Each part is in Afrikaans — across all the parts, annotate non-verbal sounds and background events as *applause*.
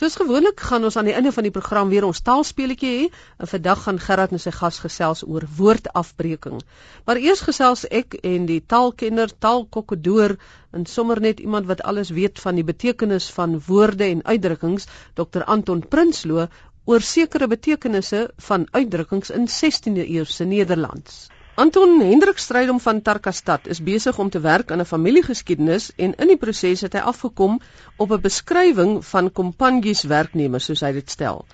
Soos gewoonlik gaan ons aan die einde van die program weer ons taalspeletjie hê. En vandag gaan Gerard en sy gas gesels oor woordafbreking. Maar eers gesels ek en die taalkenner, taalkokkedoor en sommer net iemand wat alles weet van die betekenis van woorde en uitdrukkings, Dr Anton Prinsloo oor sekere betekenisse van uitdrukkings in 16de eeuse Nederlands. Anton Hendrik Strydom van Tarkastad is besig om te werk aan 'n familiegeskiedenis en in die proses het hy afgekom op 'n beskrywing van Kompanjies werknemers soos hy dit stel.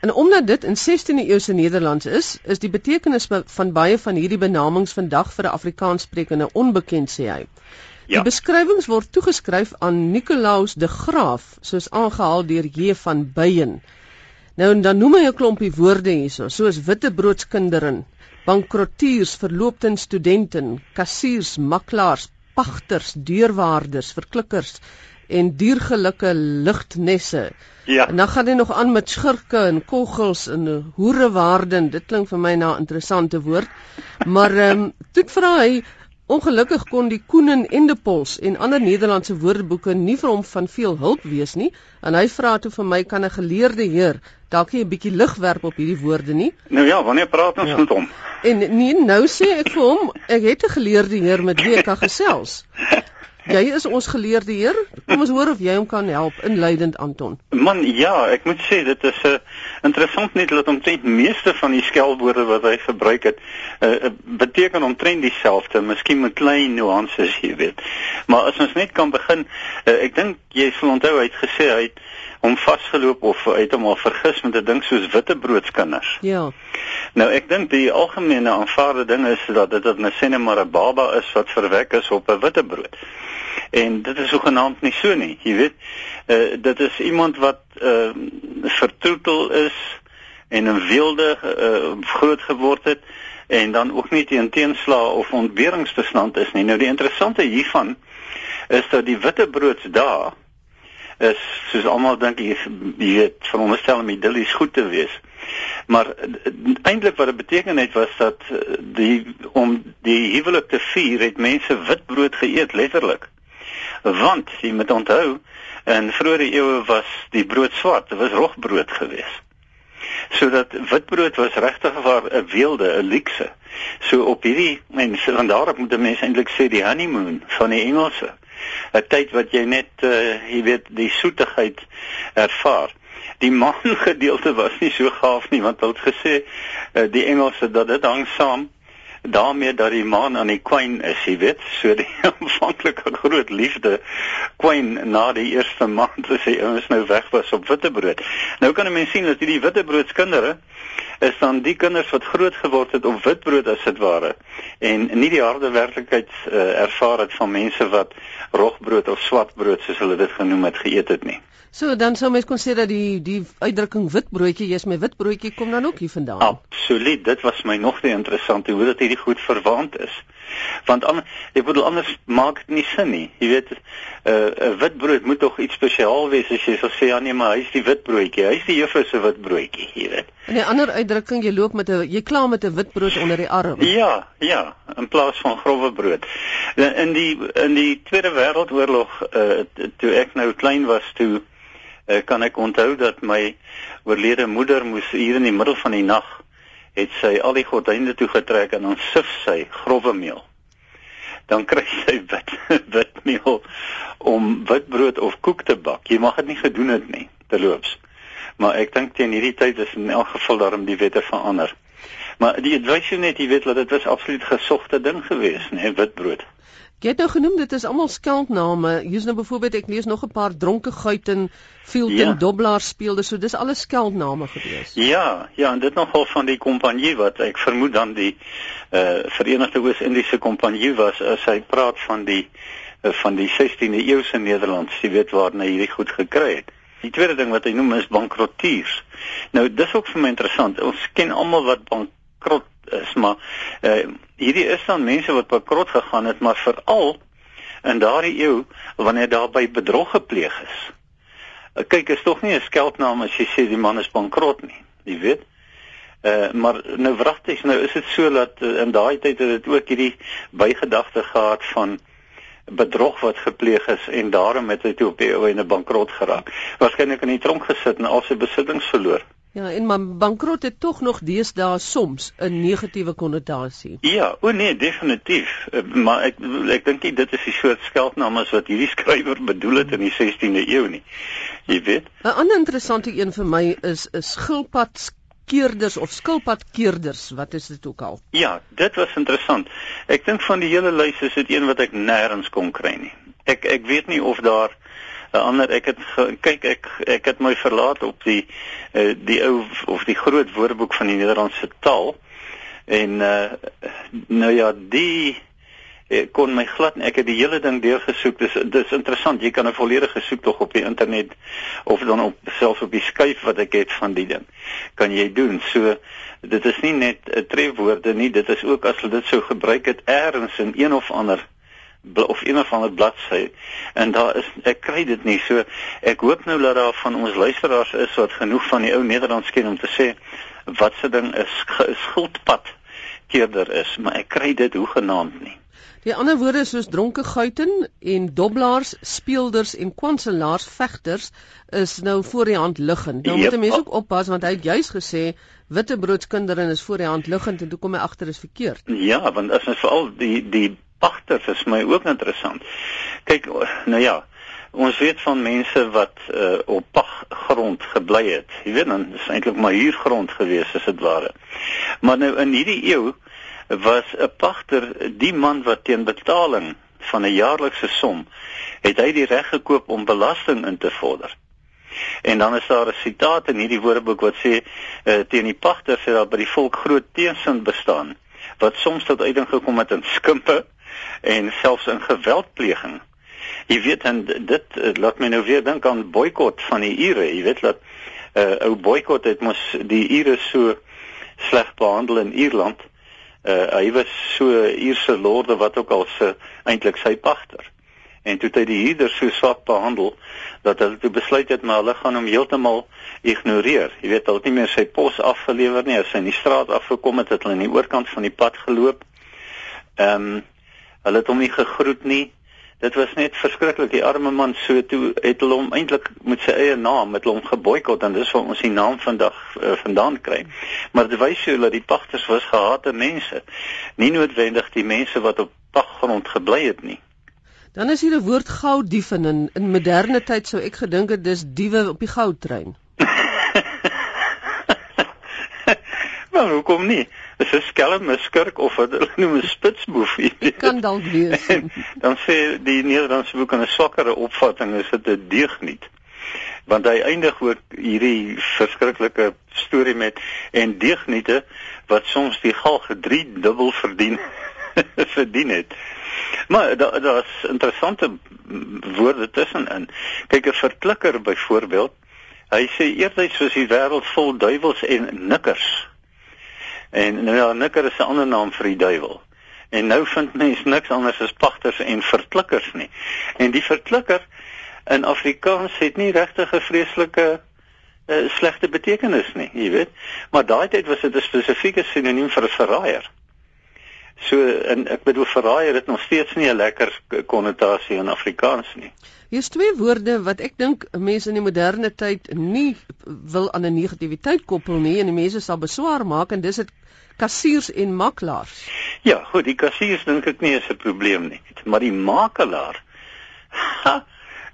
En omdat dit in 16de eeuse Nederlands is, is die betekenis van baie van hierdie benamings vandag vir 'n Afrikaanssprekende onbekend sê hy. Die ja. beskrywings word toegeskryf aan Nicolaus de Graaf, soos aangehaal deur J van Beyen. Nou en dan noem hy 'n klompie woorde hierso, soos wittebroodskinderin, bankrottiers, verloopte studente, kassiers, maklaars, pagters, deurwaarders, verklikkers en diergelike ligtnesse. Ja. En dan gaan hy nog aan met skurke en koggels en hoerewaarden. Dit klink vir my na 'n interessante woord. Maar ehm um, toe vra hy Ongelukkig kon die Koenen en de Pols en ander Nederlandse woordeboeke nie vir hom van veel hulp wees nie en hy vra toe vir my kan 'n geleerde heer dalk 'n bietjie lig werp op hierdie woorde nie. Nou ja, wanneer praat ons ja. met hom? En nee, nou sê ek vir hom, ek het 'n geleerde heer met wie ek kan gesels. *laughs* Jy is ons geleerde heer. Kom ons hoor of jy hom kan help inleidend Anton. Man, ja, ek moet sê dit is 'n uh, interessant net dat omtrent meeste van die skelwoorde wat hy gebruik het, uh, beteken omtrent dieselfde, miskien met klein nuances, jy weet. Maar as ons net kan begin, uh, ek dink jy sal onthou hy het gesê hy het hom vasgeloop of uit hom al vergis met 'n ding soos wittebroodskinders. Ja. Nou ek dink die algemene aanvaarde ding is dat dit 'n sinne maar 'n baba is wat verwek is op 'n witbrood. En dit is sogenaamd nie so nie, jy weet. Uh dit is iemand wat uh vertroetel is en 'n wilde uh groot geword het en dan ook nie teen teenslae of ontberingstoestand is nie. Nou die interessante hiervan is dat die witbroodsdae is soos almal dink jy weet veronderstel om idillies goed te wees. Maar eintlik wat dit beteken het was dat die om die huwelik te vier het mense witbrood geëet letterlik want jy moet onthou in vroeë eeue was die brood swart, dit was rogbrood geweest. Sodat witbrood was regtig waar 'n weelde, 'n luukse. So op hierdie mense van daarop moet mense eintlik sê die honeymoon van die Engelse. 'n Tyd wat jy net uh, jy weet die soetigheid ervaar. Die man gedeelte was nie so gaaf nie want hulle het gesê uh, die Engelse dat dit hang saam daarmee dat die maan aan die kwyn is, jy weet, so die *laughs* aanvanklike groot liefde kwyn na die eerste maand as hy ons nou weg was op witbrood. Nou kan 'n mens sien dat hierdie witbroodskinders is dan die kinders wat groot geword het op witbrood as dit ware en nie die harde werklikheid uh, ervaar het van mense wat rogbrood of swartbrood soos hulle dit genoem het geëet het nie. So dan sou mens kon sê dat die die uitdrukking witbroodjie, jy's my witbroodjie kom dan ook hier vandaan. Absoluut, dit was my nog die interessante hoe dat hierdie goed verwant is. Want an, ek bedoel anders maak dit nie sin nie. Jy weet, 'n uh, 'n witbrood moet tog iets spesiaal wees as jy sal sê ja nee, maar hy's die witbroodjie. Hy's die juffrou se witbroodjie, jy weet. 'n ander uitdrukking, jy loop met 'n jy kla met 'n witbrood onder die arm. Ja, ja, in plaas van grove brood. In die in die Tweede Wêreldoorlog, uh, toe ek nou klein was toe uh, kan ek onthou dat my oorlede moeder moes hier in die middel van die nag het sy al die gordyne toe getrek en dan sif sy grove meel. Dan kry sy wit *laughs* witmeel om witbrood of koek te bak. Jy mag dit nie gedoen het nie, terloops. Maar ek dink teen hierdie tyd is in elk geval daarom die wette verander. Maar die advies net, jy weet dat dit was absoluut gesogte ding geweest, nee, witbrood. Jy het nou genoem dit is almal skeldname. Hier's nou byvoorbeeld ek lees nog 'n paar dronke guiten, Fielten ja. Dobbelaar speelde, so dis alles skeldname gewees. Ja, ja, en dit nogal van die kompanjie wat ek vermoed dan die uh Verenigde Oos-Indiese Kompanjie was as hy praat van die uh, van die 16de eeuse Nederland, jy weet waar hy hierdie goed gekry het. Die tweede ding wat hy noem is bankrottiers. Nou dis ook vir my interessant. Ons ken almal wat bankrot is, maar uh hierdie is dan mense wat bankrot gegaan het, maar veral in daardie eeu wanneer daar by bedrog gepleeg is. Uh, kyk, is tog nie 'n skeldnaam as jy sê die man is bankrot nie, jy weet. Uh maar nou wragtig, nou is dit so dat uh, in daai tyd het dit ook hierdie bygedagte gehad van bedrog wat gepleeg is en daarom het hy toe op die einde bankrot geraak. Waarskynlik in die tronk gesit en al sy besittings verloor. Ja, en maar bankrot het tog nog deesdae soms 'n negatiewe konnotasie. Ja, o nee, definitief. Eh, maar ek ek dink dit is die soort skeldnaam as wat hierdie skrywer bedoel het in die 16de eeu nie. Jy weet. 'n Ander interessante een vir my is 'n skilpad keerders of skilpadkeerders, wat is dit ook al? Ja, dit was interessant. Ek dink van die hele lys is dit een wat ek nêrens kon kry nie. Ek ek weet nie of daar 'n ander ek het kyk ek ek het my verlaat op die uh, die ou of die groot woordeboek van die Nederlandse taal en uh, nou ja, die ek kon my glad ek het die hele ding deurgesoek. Dis dis interessant jy kan 'n volledige soektog op die internet of dan op selfs op die skyf wat ek het van die ding kan jy doen. So dit is nie net 'n trefwoorde nie dit is ook as hulle dit sou gebruik het eers in een of ander of een of ander bladsy en daar is ek kry dit nie. So ek hoop nou dat daar van ons luisteraars is wat genoeg van die ou Nederlands ken om te sê wat se ding is skuldpad keerder is. Maar ek kry dit hoegenaamd nie. Die ander woorde soos dronke guiten en dobbelaars, speelders en kwanselaars, vegters is nou voor die hand liggend. Nou moet 'n mens ook oppas want hy het juis gesê wittebroodskinderin is voor die hand liggend en toe kom hy agter is verkeerd. Ja, want as ons veral die die pagters is my ook interessant. Kyk, nou ja, ons weet van mense wat uh, op paggrond gebly het. Jy weet dan is eintlik maar huurgrond gewees as dit ware. Maar nou in hierdie eeu was 'n pagter die man wat teen betaling van 'n jaarlikse som het hy die reg gekoop om belasting in te vorder. En dan is daar 'n sitaat in hierdie woordeboek wat sê uh, teen die pagter sê daar by die volk groot teensin bestaan wat soms tot uiting gekom het in skimpe en selfs in geweldpleging. Jy weet en dit uh, laat my nou weer dink aan boikot van die Ure. Jy weet dat 'n uh, ou boikot het mos die Ure so sleg behandel in Ierland uh, hy was so Ierse lorde wat ook al se eintlik sy pagter. En toe het hy die huurder so swak behandel dat hulle toe besluit het maar hulle gaan hom heeltemal ignoreer. Jy weet, hulle het nie meer sy pos afgelewer nie. As hy in die straat afgekom het, het hulle aan die oorkant van die pad geloop. Ehm um, hulle het hom nie gegroet nie. Dit was net verskriklik. Die arme man so toe het hulle hom eintlik met sy eie naam met hom geboikot en dis waar ons die naam vandag uh, vandaan kry. Maar dit wys jou dat die pagters was gehate mense. Nie noodwendig die mense wat op paggrond gebly het nie. Dan is hier 'n woord gouddief in in moderne tyd sou ek gedink het dis diewe op die goudtrein. *laughs* Maar hoekom nie is 'n skelm, 'n skurk of wat hulle noem 'n spitsboef. *laughs* Dit kan dalk wees. dan sê die Nederlandse boek aan 'n swakkere opvatting is dit 'n deugniet. Want hy eindig ook hierdie verskriklike storie met en deugniete wat soms die galg drie dubbel verdien *laughs* verdien het. Maar daar daar's interessante woorde tussenin. Kyk 'n verklikker byvoorbeeld. Hy sê eerder soos die wêreld vol duiwels en nikkers. En nou ja, nikker is 'n ander naam vir die duiwel. En nou vind mense niks anders as pagters en verklikkers nie. En die verklikker in Afrikaans het nie regtig 'n vreeslike uh, slegte betekenis nie, jy weet. Maar daai tyd was dit 'n spesifieke sinoniem vir 'n verraaier. So en ek bedoel verraaier het nog steeds nie 'n lekker konnotasie in Afrikaans nie. Hier's twee woorde wat ek dink mense in die moderne tyd nie wil aan 'n negativiteit koppel nie en die mense sal beswaar maak en dis dit kassiers en makelaars. Ja, goed, die kassiers dink ek nie is 'n probleem nie, maar die makelaar. Ha,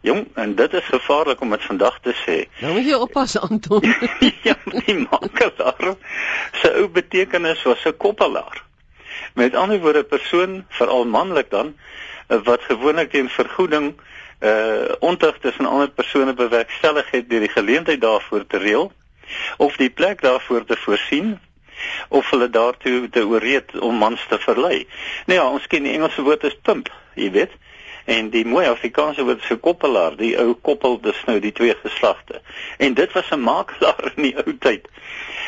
jong, en dit is gevaarlik om dit vandag te sê. Nou moet jy oppas, Anton. *laughs* ja, die makelaar se ou betekenis was 'n koppelaar. Met ander woorde, persoon, veral manlik dan, wat gewoonlik teen vergoeding uh ontug tussen ander persone bewerkstellig het deur die geleentheid daarvoor te reël of die plek daarvoor te voorsien of hulle daartoe te ooreed om mans te verlei. Nou ja, ons ken die Engelse woord is pimp, jy weet. En die mooi Afrikaanse woord is 'n koppelaar, die ou koppel dus nou die twee geslagte. En dit was 'n makelaar in die ou tyd.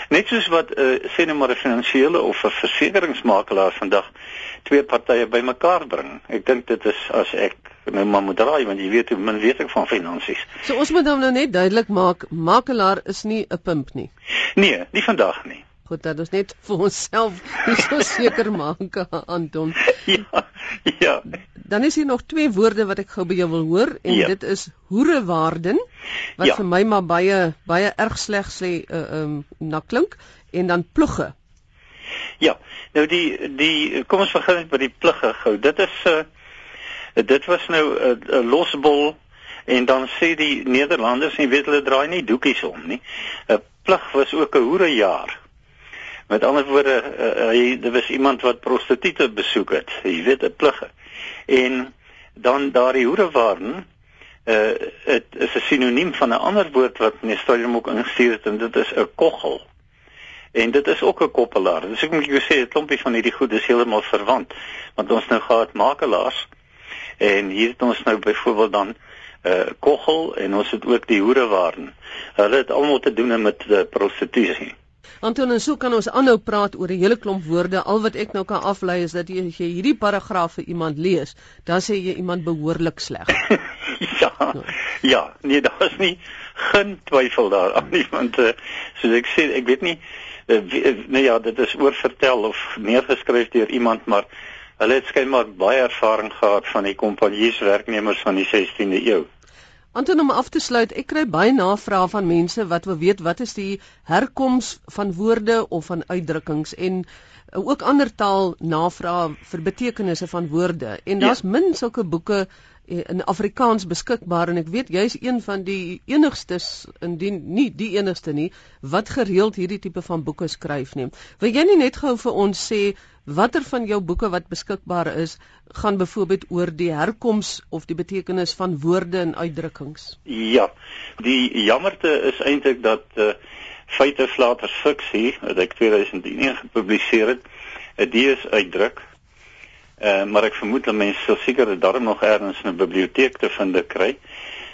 Net soos wat 'n uh, sê net maar 'n finansiële of 'n versekeringsmakelaar vandag twee partye bymekaar bring. Ek dink dit is as ek nou maar moet raai want jy weet hoe min weet ek van finansies. So ons moet nou net duidelik maak makelaar is nie 'n pimp nie. Nee, nie vandag nie. Goed, dat is net vir onsself *laughs* so seker maak Anton. Ja. Ja. Dan is hier nog twee woorde wat ek gou by jou wil hoor en ja. dit is hoerewaarden wat ja. vir my maar baie baie erg sleg sê uh, um na klink en dan plugge. Ja. Nou die die kom ons begin by die plugge gou. Dit is uh, dit was nou 'n uh, uh, losbol en dan sê die Nederlanders en weet hulle draai nie doekies om nie. 'n uh, Plug was ook 'n hoerejaar. Met ander woorde, uh, hy daar was iemand wat prostituie besoek het. Jy weet 'n plugge. En dan daardie hoerewaarden uh dit is 'n sinoniem van 'n ander woord wat meneer Stadium ook ingestuur het en dit is 'n koggel. En dit is ook 'n koppelaar. Dus ek moet jou sê 'n klompie van hierdie goed is heeltemal verwant. Want ons nou gehad makelaars en hier het ons nou byvoorbeeld dan 'n uh, koggel en ons het ook die hoerewaarden. Hulle het almal te doen met uh, prostitusie. Anton en so kan ons aanhou praat oor 'n hele klomp woorde. Al wat ek nou kan aflei is dat jy, jy hierdie paragraaf vir iemand lees, dan sê jy iemand behoorlik sleg. *laughs* ja. Ja, nee, daar is nie geen twyfel daaraan nie want uh, soos ek sê, ek weet nie uh, wie, uh, nee ja, dit is oorvertel of neergeskryf deur iemand, maar hulle het skynbaar baie ervaring gehad van die kompanjieswerknemers van die 16de eeu. Anton om af te sluit, ek kry baie navrae van mense wat wil weet wat is die herkoms van woorde of van uitdrukkings en uh, ook ander taal navrae vir betekenisse van woorde. En daar's ja. min sulke boeke eh, in Afrikaans beskikbaar en ek weet jy's een van die enigstes indien nie die enigste nie wat gereeld hierdie tipe van boeke skryf nie. Wil jy nie net gou vir ons sê Watter van jou boeke wat beskikbaar is, gaan byvoorbeeld oor die herkoms of die betekenis van woorde en uitdrukkings? Ja. Die jammerte is eintlik dat uh, feite flater fiksie wat ek 2001 gepubliseer het, 'n dies uitdruk. Uh, maar ek vermoed dat mense sou seker daarom nog ergens 'n biblioteek te vind kry.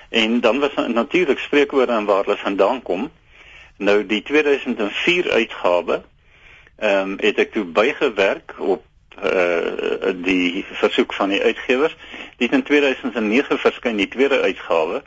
En dan was natuurlik spreekwoorde en waar hulle vandaan kom. Nou die 2004 uitgawe ehm um, het ek toe bygewerk op uh die versoek van die uitgewers. Dit in 2009 verskyn die tweede uitgawe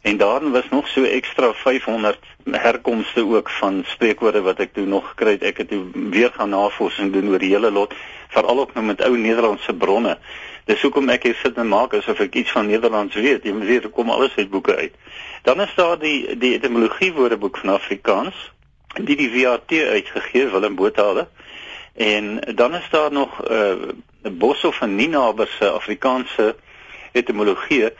en daarin was nog so ekstra 500 herkomste ook van spreekwoorde wat ek toe nog gekry het. Ek het toe weer gaan navorsing doen oor die hele lot, veral ook nou met ou Nederlandse bronne. Dis hoekom ek hier sit en maak asof ek iets van Nederlands weet. Jy weet, er kom alles uit boeke uit. Dan is daar die die etimologie woordeboek van Afrikaans die die VAT uitgegee Willem Botha en dan is daar nog 'n uh, Boshoff van Ninaber se Afrikaanse etimologie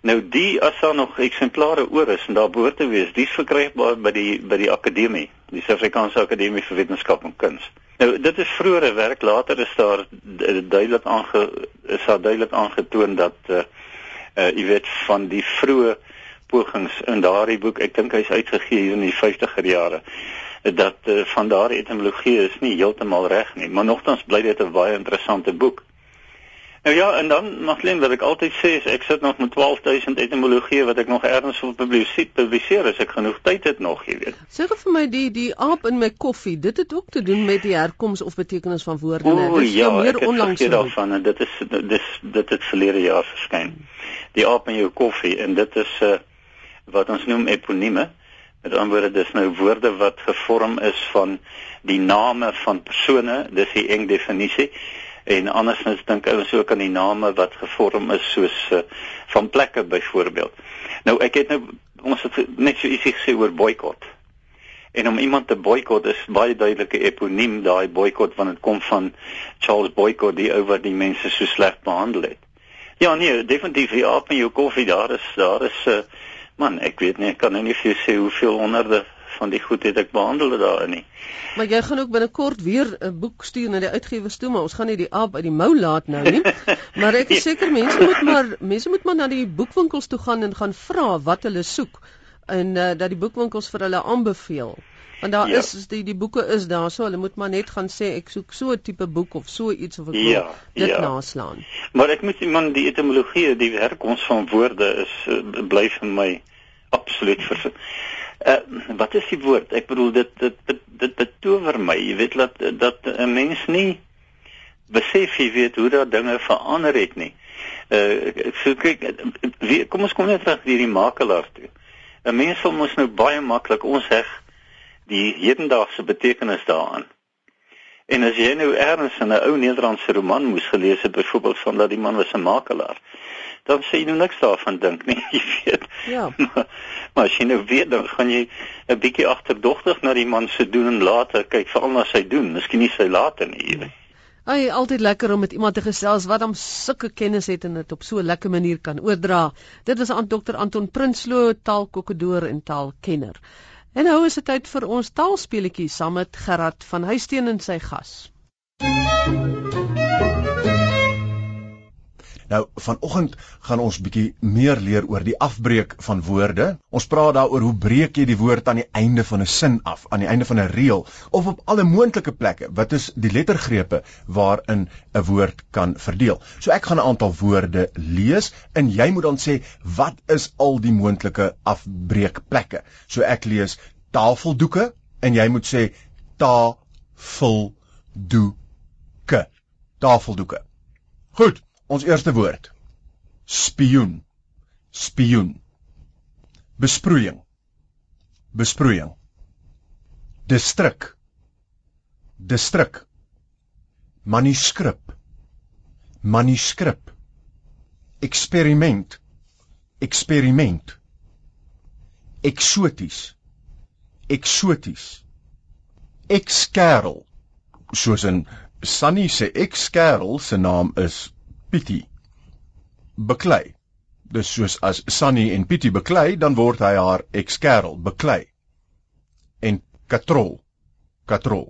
nou die as daar nog eksemplare oor is en daar behoort te wees dis verkrygbaar by die by die akademie die Suid-Afrikaanse Akademie vir Wetenskap en Kuns nou dit is vroeëre werk later is daar duidelik aange is daar duidelik aangetoon dat uh, uh jy weet van die vroeë pogings in daardie boek. Ek dink hy's uitgegee hier in die 50er jare dat uh, van daardie etimologie is nie heeltemal reg nie, maar nogtans bly dit 'n baie interessante boek. Nou ja, en dan Maglen wat ek altyd sê is ek sit nog met 12000 etimologieë wat ek nog ergens wil publiseer, publiseer as ek genoeg tyd het nog, jy weet. Sê vir my die die aap in my koffie, dit het ook te doen met die herkoms of betekenis van woorde, né? Dis ja, meer onlangs daarvan en dit is dis dit het verlede jaar verskyn. Die aap in jou koffie en dit is uh, wat ons noem eponieme. Met ander woorde, dis nou woorde wat gevorm is van die name van persone, dis die eng definisie. En andersins dink ons ook aan die name wat gevorm is soos uh, van plekke byvoorbeeld. Nou ek het nou ons het net so ietsie gesê oor boikot. En om iemand te boikot is baie duidelike eponiem daai boikot want dit kom van Charles Boycott die ou wat die mense so sleg behandel het. Ja nee, definitief ja, op jou koffie daar is daar is 'n uh, eh, Man, ek weet nie, ek kan nou nie vir jou sê hoeveel honderde van die goed het ek behandel daarin nie. Maar jy gaan ook binnekort weer 'n boek stuur na die uitgewers toe, maar ons gaan nie die aap uit die mou laat nou nie. *laughs* maar ek is seker mense moet maar mense moet maar na die boekwinkels toe gaan en gaan vra wat hulle soek en uh, dat die boekwinkels vir hulle aanbeveel. Want daar ja. is die die boeke is daar so, hulle moet maar net gaan sê ek soek so 'n tipe boek of so iets of ek ja, wil dit ja. naslaan. Maar ek moet iemand die etimologie, die herkoms van woorde is uh, bly vir my absoluut vers. Uh, wat is die woord? Ek bedoel dit dit dit, dit betower my. Jy weet dat dat 'n mens nie besef jy weet hoe daai dinge verander het nie. Uh so kyk wie kom ons kom net terug hierdie makelaar toe. 'n Mens sal mos nou baie maklik ons heg die hedendaagse betekenis daaraan. En as jy nou erns in 'n ou Nederlandse roman moes gelees het byvoorbeeld van dat die man was 'n makelaar, dan sê jy nou niks daarvan dink nie, *laughs* jy weet. Ja. Maar, maar as jy nou weet dan gaan jy 'n bietjie agterdogtig na die man se doen en later kyk veral na sy doen, miskien nie sy late nie, jy weet. Ai, altyd lekker om met iemand te gesels wat hom sulke kennis het en dit op so 'n lekker manier kan oordra. Dit was aan Dr Anton Prinsloo, taalkokedoor en taalkenner. En nou is dit tyd vir ons taalspeletjie saam met Gerard van Huisteen en sy gas. Nou vanoggend gaan ons bietjie meer leer oor die afbreek van woorde. Ons praat daaroor hoe breek jy die woord aan die einde van 'n sin af, aan die einde van 'n reël of op alle moontlike plekke. Wat is die lettergrepe waarin 'n woord kan verdeel? So ek gaan 'n aantal woorde lees en jy moet dan sê wat is al die moontlike afbreekplekke. So ek lees tafeldoeke en jy moet sê tafeldoeke. Tafeldoeke. Goed. Ons eerste woord. Spioen. Spioen. Besproeiing. Besproeiing. Distrik. Distrik. Manuskrip. Manuskrip. Eksperiment. Eksperiment. Eksoties. Eksoties. Ekskerel. Soos in Sunny se ekskerel se naam is Pietie beklei. Dus soos as Sunny en Pietie beklei, dan word hy haar ekskerel beklei. En katrol, katrol.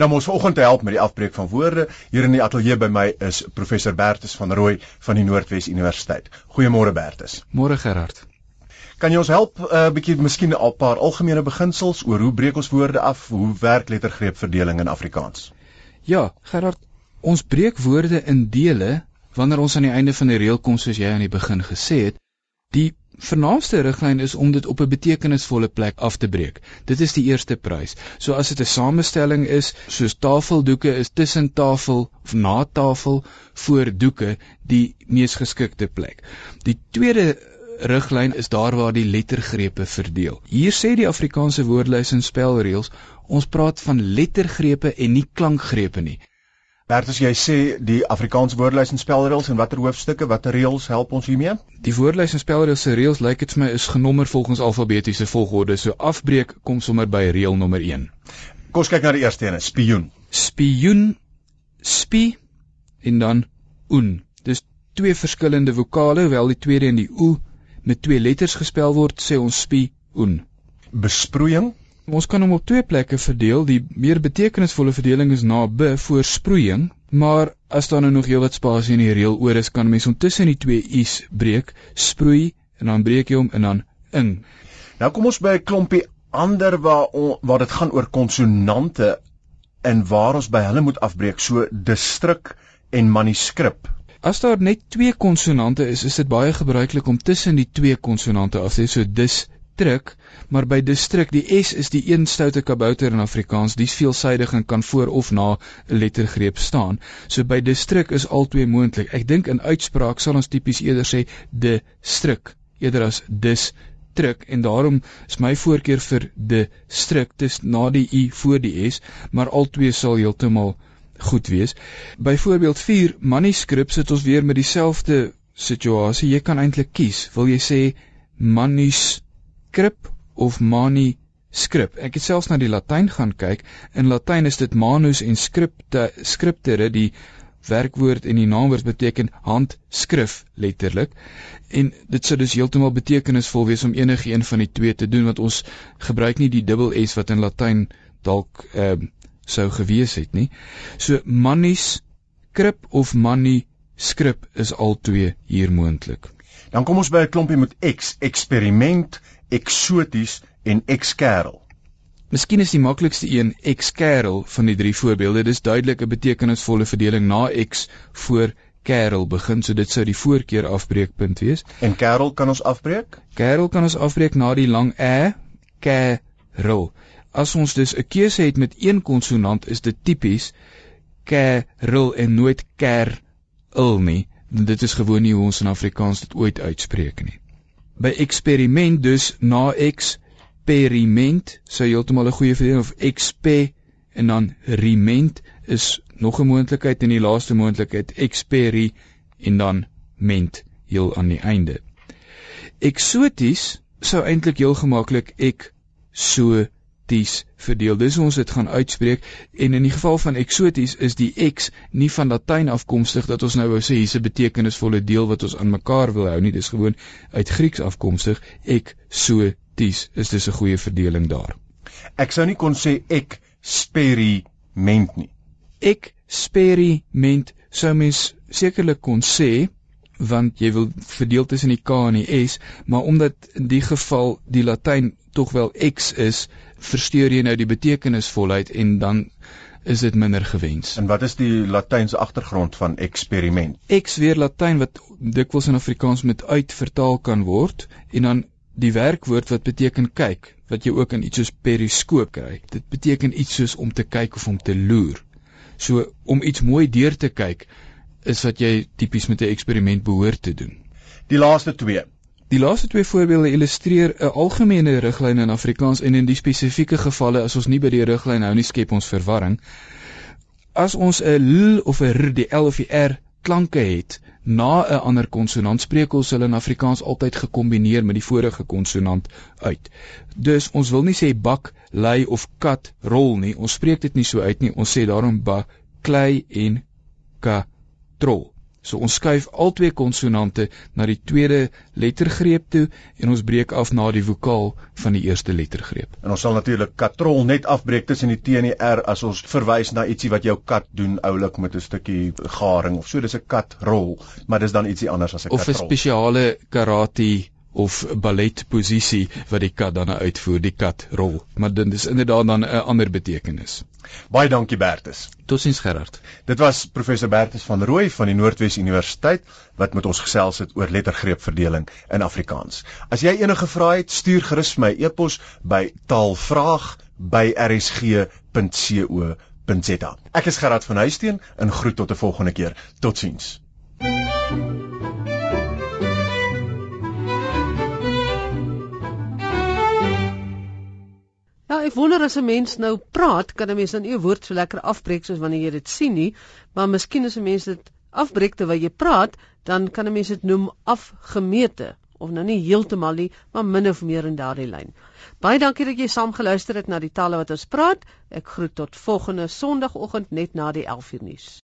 Nou mos vanoggend help met die afbreek van woorde, hier in die ateljee by my is professor Bertus van Rooi van die Noordwes Universiteit. Goeiemôre Bertus. Môre Gerard. Kan jy ons help 'n uh, bietjie miskien 'n paar algemene beginsels oor hoe breek ons woorde af? Hoe werk lettergreepverdeling in Afrikaans? Ja, Gerard, Ons breek woorde in dele wanneer ons aan die einde van 'n reël kom soos jy aan die begin gesê het. Die vernaamste riglyn is om dit op 'n betekenisvolle plek af te breek. Dit is die eerste prys. So as dit 'n samestelling is, soos tafeldoeke is tussen tafel of na tafel voor doeke die mees geskikte plek. Die tweede riglyn is daar waar die lettergrepe verdeel. Hier sê die Afrikaanse woordelys en spelreëls, ons praat van lettergrepe en nie klankgrepe nie. Bertus, jy sê die Afrikaanse woordelys en spelreëls en watter hoofstukke, watter reëls help ons hiermee? Die woordelys en spelreëls se reëls lyk dit vir my is genommer volgens alfabetiese volgorde. So afbreek kom sommer by reël nommer 1. Kom ons kyk na die eerste een, spioen. Spioen, spi en dan oen. Dis twee verskillende vokale, hoewel die tweede en die o met twee letters gespel word, sê ons spi oen. Besproeiing Ons kan hom op twee plekke verdeel. Die meer betekenisvolle verdeling is na b voor sproeiing, maar as daar nou nog heelwat spasie in die reël oor is, kan mens hom tussen die twee i's breek, sproei en dan breek jy hom en dan ing. Nou kom ons by 'n klompie ander waar waar dit gaan oor konsonante en waar ons by hulle moet afbreek, so distrik en manuskrip. As daar net twee konsonante is, is dit baie gebruiklik om tussen die twee konsonante af te sê so dis druk, maar by distrik, die S is die een stoute kabouter in Afrikaans, dis veelsidig en kan voor of na 'n lettergreep staan. So by distrik is albei moontlik. Ek dink in uitspraak sal ons tipies eerder sê de strik eerder as dis druk en daarom is my voorkeur vir de strik dis na die u voor die s, maar albei sal heeltemal goed wees. Byvoorbeeld 4 manuskrip sit ons weer met dieselfde situasie. Jy kan eintlik kies. Wil jy sê manuskrip skrip of manuskrip. Ek het selfs na die Latyn gaan kyk. In Latyn is dit manus en scripte, scriptere die werkwoord en die naamwoord beteken handskrif letterlik. En dit sou dus heeltemal betekenisvol wees om enige een van die twee te doen want ons gebruik nie die dubbel s wat in Latyn dalk ehm uh, sou gewees het nie. So manuskrip of manuskrip is albei hier moontlik. Dan kom ons by 'n klompie met X, eksperiment, eksoties en ekskerel. Miskien is die maklikste een ekskerel van die drie voorbeelde. Dis duidelik 'n betekenisvolle verdeling na x voor kerel begin, so dit sou die voorkeur afbreekpunt wees. En kerel kan ons afbreek? Kerel kan ons afbreek na die lang e, kerel. As ons dus 'n keuse het met een konsonant, is dit tipies kerel en nooit kerl nie. Dit is gewoon nie hoe ons in Afrikaans dit ooit uitspreek nie by eksperiment dus na x experiment sou heeltemal 'n goeie verdeling of expe en dan rement is nog 'n moontlikheid en die laaste moontlikheid experi en dan ment heel aan die einde. Eksoties sou eintlik heel gemaklik ek so ties verdeel. Dis ons dit gaan uitspreek en in die geval van eksoties is die x nie van Latyn afkomstig dat ons nou wou sê hier's 'n betekenisvolle deel wat ons aan mekaar wil hou nie. Dis gewoon uit Grieks afkomstig. Ek so ties is dis 'n goeie verdeling daar. Ek sou nie kon sê ek experiment nie. Experiment sou mens sekerlik kon sê want jy wil verdeel tussen die k en die s, maar omdat in die geval die Latyn tog wel x is, versteur jy nou die betekenisvolheid en dan is dit minder gewens. En wat is die Latynse agtergrond van eksperiment? X weer Latyn wat dikwels in Afrikaans met uit vertaal kan word en dan die werkwoord wat beteken kyk, wat jy ook in iets soos periskoop kry. Dit beteken iets soos om te kyk of om te loer. So om iets mooi deur te kyk is wat jy tipies met 'n eksperiment behoort te doen. Die laaste twee. Die laaste twee voorbeelde illustreer 'n algemene riglyn in Afrikaans en in die spesifieke gevalle as ons nie by die riglyn hou nie skep ons verwarring. As ons 'n l of 'n r, die l of die r klanke het na 'n ander konsonant, spreek ons hulle in Afrikaans altyd gekombineer met die vorige konsonant uit. Dus ons wil nie sê bak, lei of kat, rol nie. Ons spreek dit nie so uit nie. Ons sê daarom ba, klei en ka, trol. So ons skuif al twee konsonante na die tweede lettergreep toe en ons breek af na die vokaal van die eerste lettergreep. En ons sal natuurlik katrol net afbreek tussen die T en die R as ons verwys na ietsie wat jou kat doen oulik met 'n stukkie garing of so dis 'n katrol, maar dis dan ietsie anders as 'n katrol. Of 'n spesiale karate of balletposisie wat die kat dan uitvoer, die kat rol. Maar dit is inderdaad dan 'n ander betekenis. Baie dankie Bertus. Totsiens Gerard. Dit was professor Bertus van Rooi van die Noordwes Universiteit wat met ons gesels het oor lettergreepverdeling in Afrikaans. As jy enige vrae het, stuur gerus my e-pos by taalvraag@rsg.co.za. Ek is Gerard van Huisteen en groet tot 'n volgende keer. Totsiens. Ja, ek wonder as 'n mens nou praat, kan 'n mens dan nie 'n woord so lekker afbreek soos wanneer jy dit sien nie, maar miskien as 'n mens dit afbreek terwyl jy praat, dan kan 'n mens dit noem afgemete of nou nie heeltemal nie, maar min of meer in daardie lyn. Baie dankie dat jy saam geluister het na die tale wat ons praat. Ek groet tot volgende Sondagoggend net na die 11uur nuus.